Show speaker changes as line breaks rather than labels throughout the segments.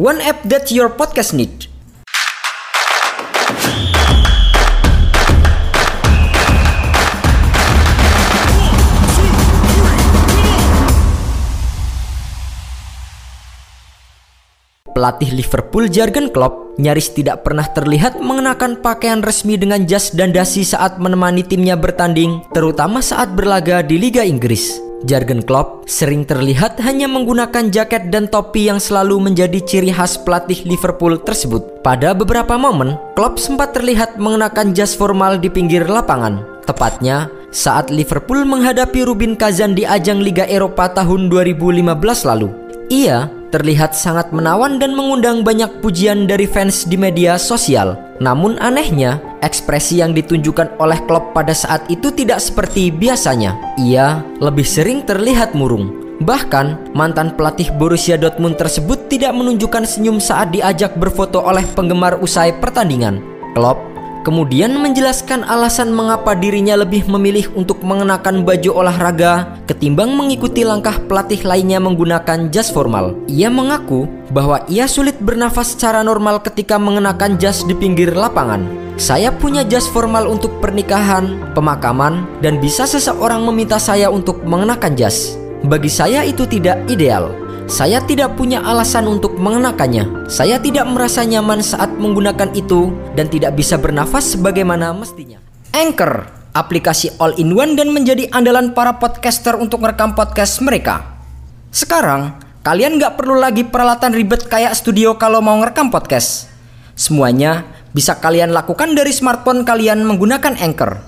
One app that your podcast need. Pelatih Liverpool Jurgen Klopp nyaris tidak pernah terlihat mengenakan pakaian resmi dengan jas dan dasi saat menemani timnya bertanding, terutama saat berlaga di Liga Inggris. Jurgen Klopp sering terlihat hanya menggunakan jaket dan topi yang selalu menjadi ciri khas pelatih Liverpool tersebut. Pada beberapa momen, Klopp sempat terlihat mengenakan jas formal di pinggir lapangan. Tepatnya saat Liverpool menghadapi Rubin Kazan di ajang Liga Eropa tahun 2015 lalu. Ia terlihat sangat menawan dan mengundang banyak pujian dari fans di media sosial. Namun anehnya, ekspresi yang ditunjukkan oleh Klopp pada saat itu tidak seperti biasanya. Ia lebih sering terlihat murung. Bahkan, mantan pelatih Borussia Dortmund tersebut tidak menunjukkan senyum saat diajak berfoto oleh penggemar usai pertandingan. Klopp Kemudian menjelaskan alasan mengapa dirinya lebih memilih untuk mengenakan baju olahraga ketimbang mengikuti langkah pelatih lainnya menggunakan jas formal. Ia mengaku bahwa ia sulit bernafas secara normal ketika mengenakan jas di pinggir lapangan. Saya punya jas formal untuk pernikahan, pemakaman, dan bisa seseorang meminta saya untuk mengenakan jas. Bagi saya itu tidak ideal. Saya tidak punya alasan untuk mengenakannya. Saya tidak merasa nyaman saat menggunakan itu dan tidak bisa bernafas sebagaimana mestinya. Anchor, aplikasi all-in-one dan menjadi andalan para podcaster untuk merekam podcast mereka. Sekarang, kalian nggak perlu lagi peralatan ribet kayak studio kalau mau ngerekam podcast. Semuanya bisa kalian lakukan dari smartphone kalian menggunakan Anchor.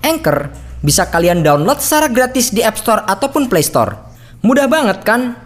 Anchor bisa kalian download secara gratis di App Store ataupun Play Store. Mudah banget kan?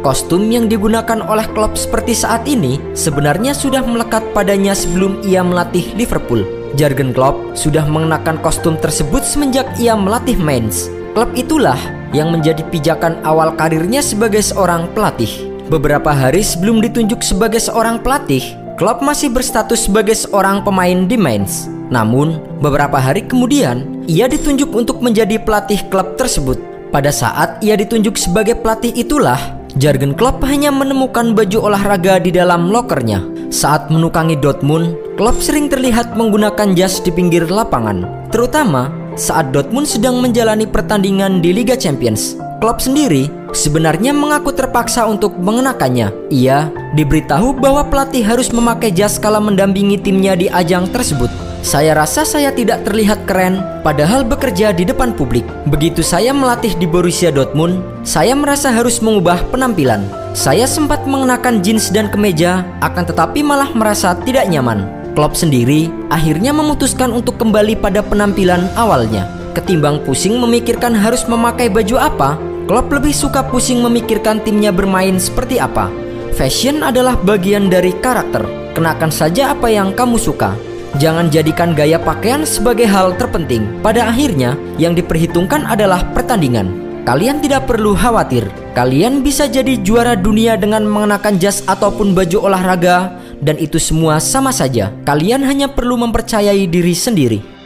Kostum yang digunakan oleh klub seperti saat ini sebenarnya sudah melekat padanya sebelum ia melatih Liverpool. Jurgen Klopp sudah mengenakan kostum tersebut semenjak ia melatih Mainz. Klub itulah yang menjadi pijakan awal karirnya sebagai seorang pelatih. Beberapa hari sebelum ditunjuk sebagai seorang pelatih, Klopp masih berstatus sebagai seorang pemain di Mainz. Namun, beberapa hari kemudian, ia ditunjuk untuk menjadi pelatih klub tersebut. Pada saat ia ditunjuk sebagai pelatih itulah Jurgen Klopp hanya menemukan baju olahraga di dalam lokernya. Saat menukangi Dortmund, Klopp sering terlihat menggunakan jas di pinggir lapangan, terutama saat Dortmund sedang menjalani pertandingan di Liga Champions. Klopp sendiri sebenarnya mengaku terpaksa untuk mengenakannya. Ia diberitahu bahwa pelatih harus memakai jas kala mendampingi timnya di ajang tersebut. Saya rasa saya tidak terlihat keren, padahal bekerja di depan publik. Begitu saya melatih di Borussia Dortmund, saya merasa harus mengubah penampilan. Saya sempat mengenakan jeans dan kemeja, akan tetapi malah merasa tidak nyaman. Klopp sendiri akhirnya memutuskan untuk kembali pada penampilan awalnya. Ketimbang pusing memikirkan harus memakai baju apa, Klopp lebih suka pusing memikirkan timnya bermain seperti apa. Fashion adalah bagian dari karakter. Kenakan saja apa yang kamu suka. Jangan jadikan gaya pakaian sebagai hal terpenting. Pada akhirnya, yang diperhitungkan adalah pertandingan. Kalian tidak perlu khawatir. Kalian bisa jadi juara dunia dengan mengenakan jas ataupun baju olahraga dan itu semua sama saja. Kalian hanya perlu mempercayai diri sendiri.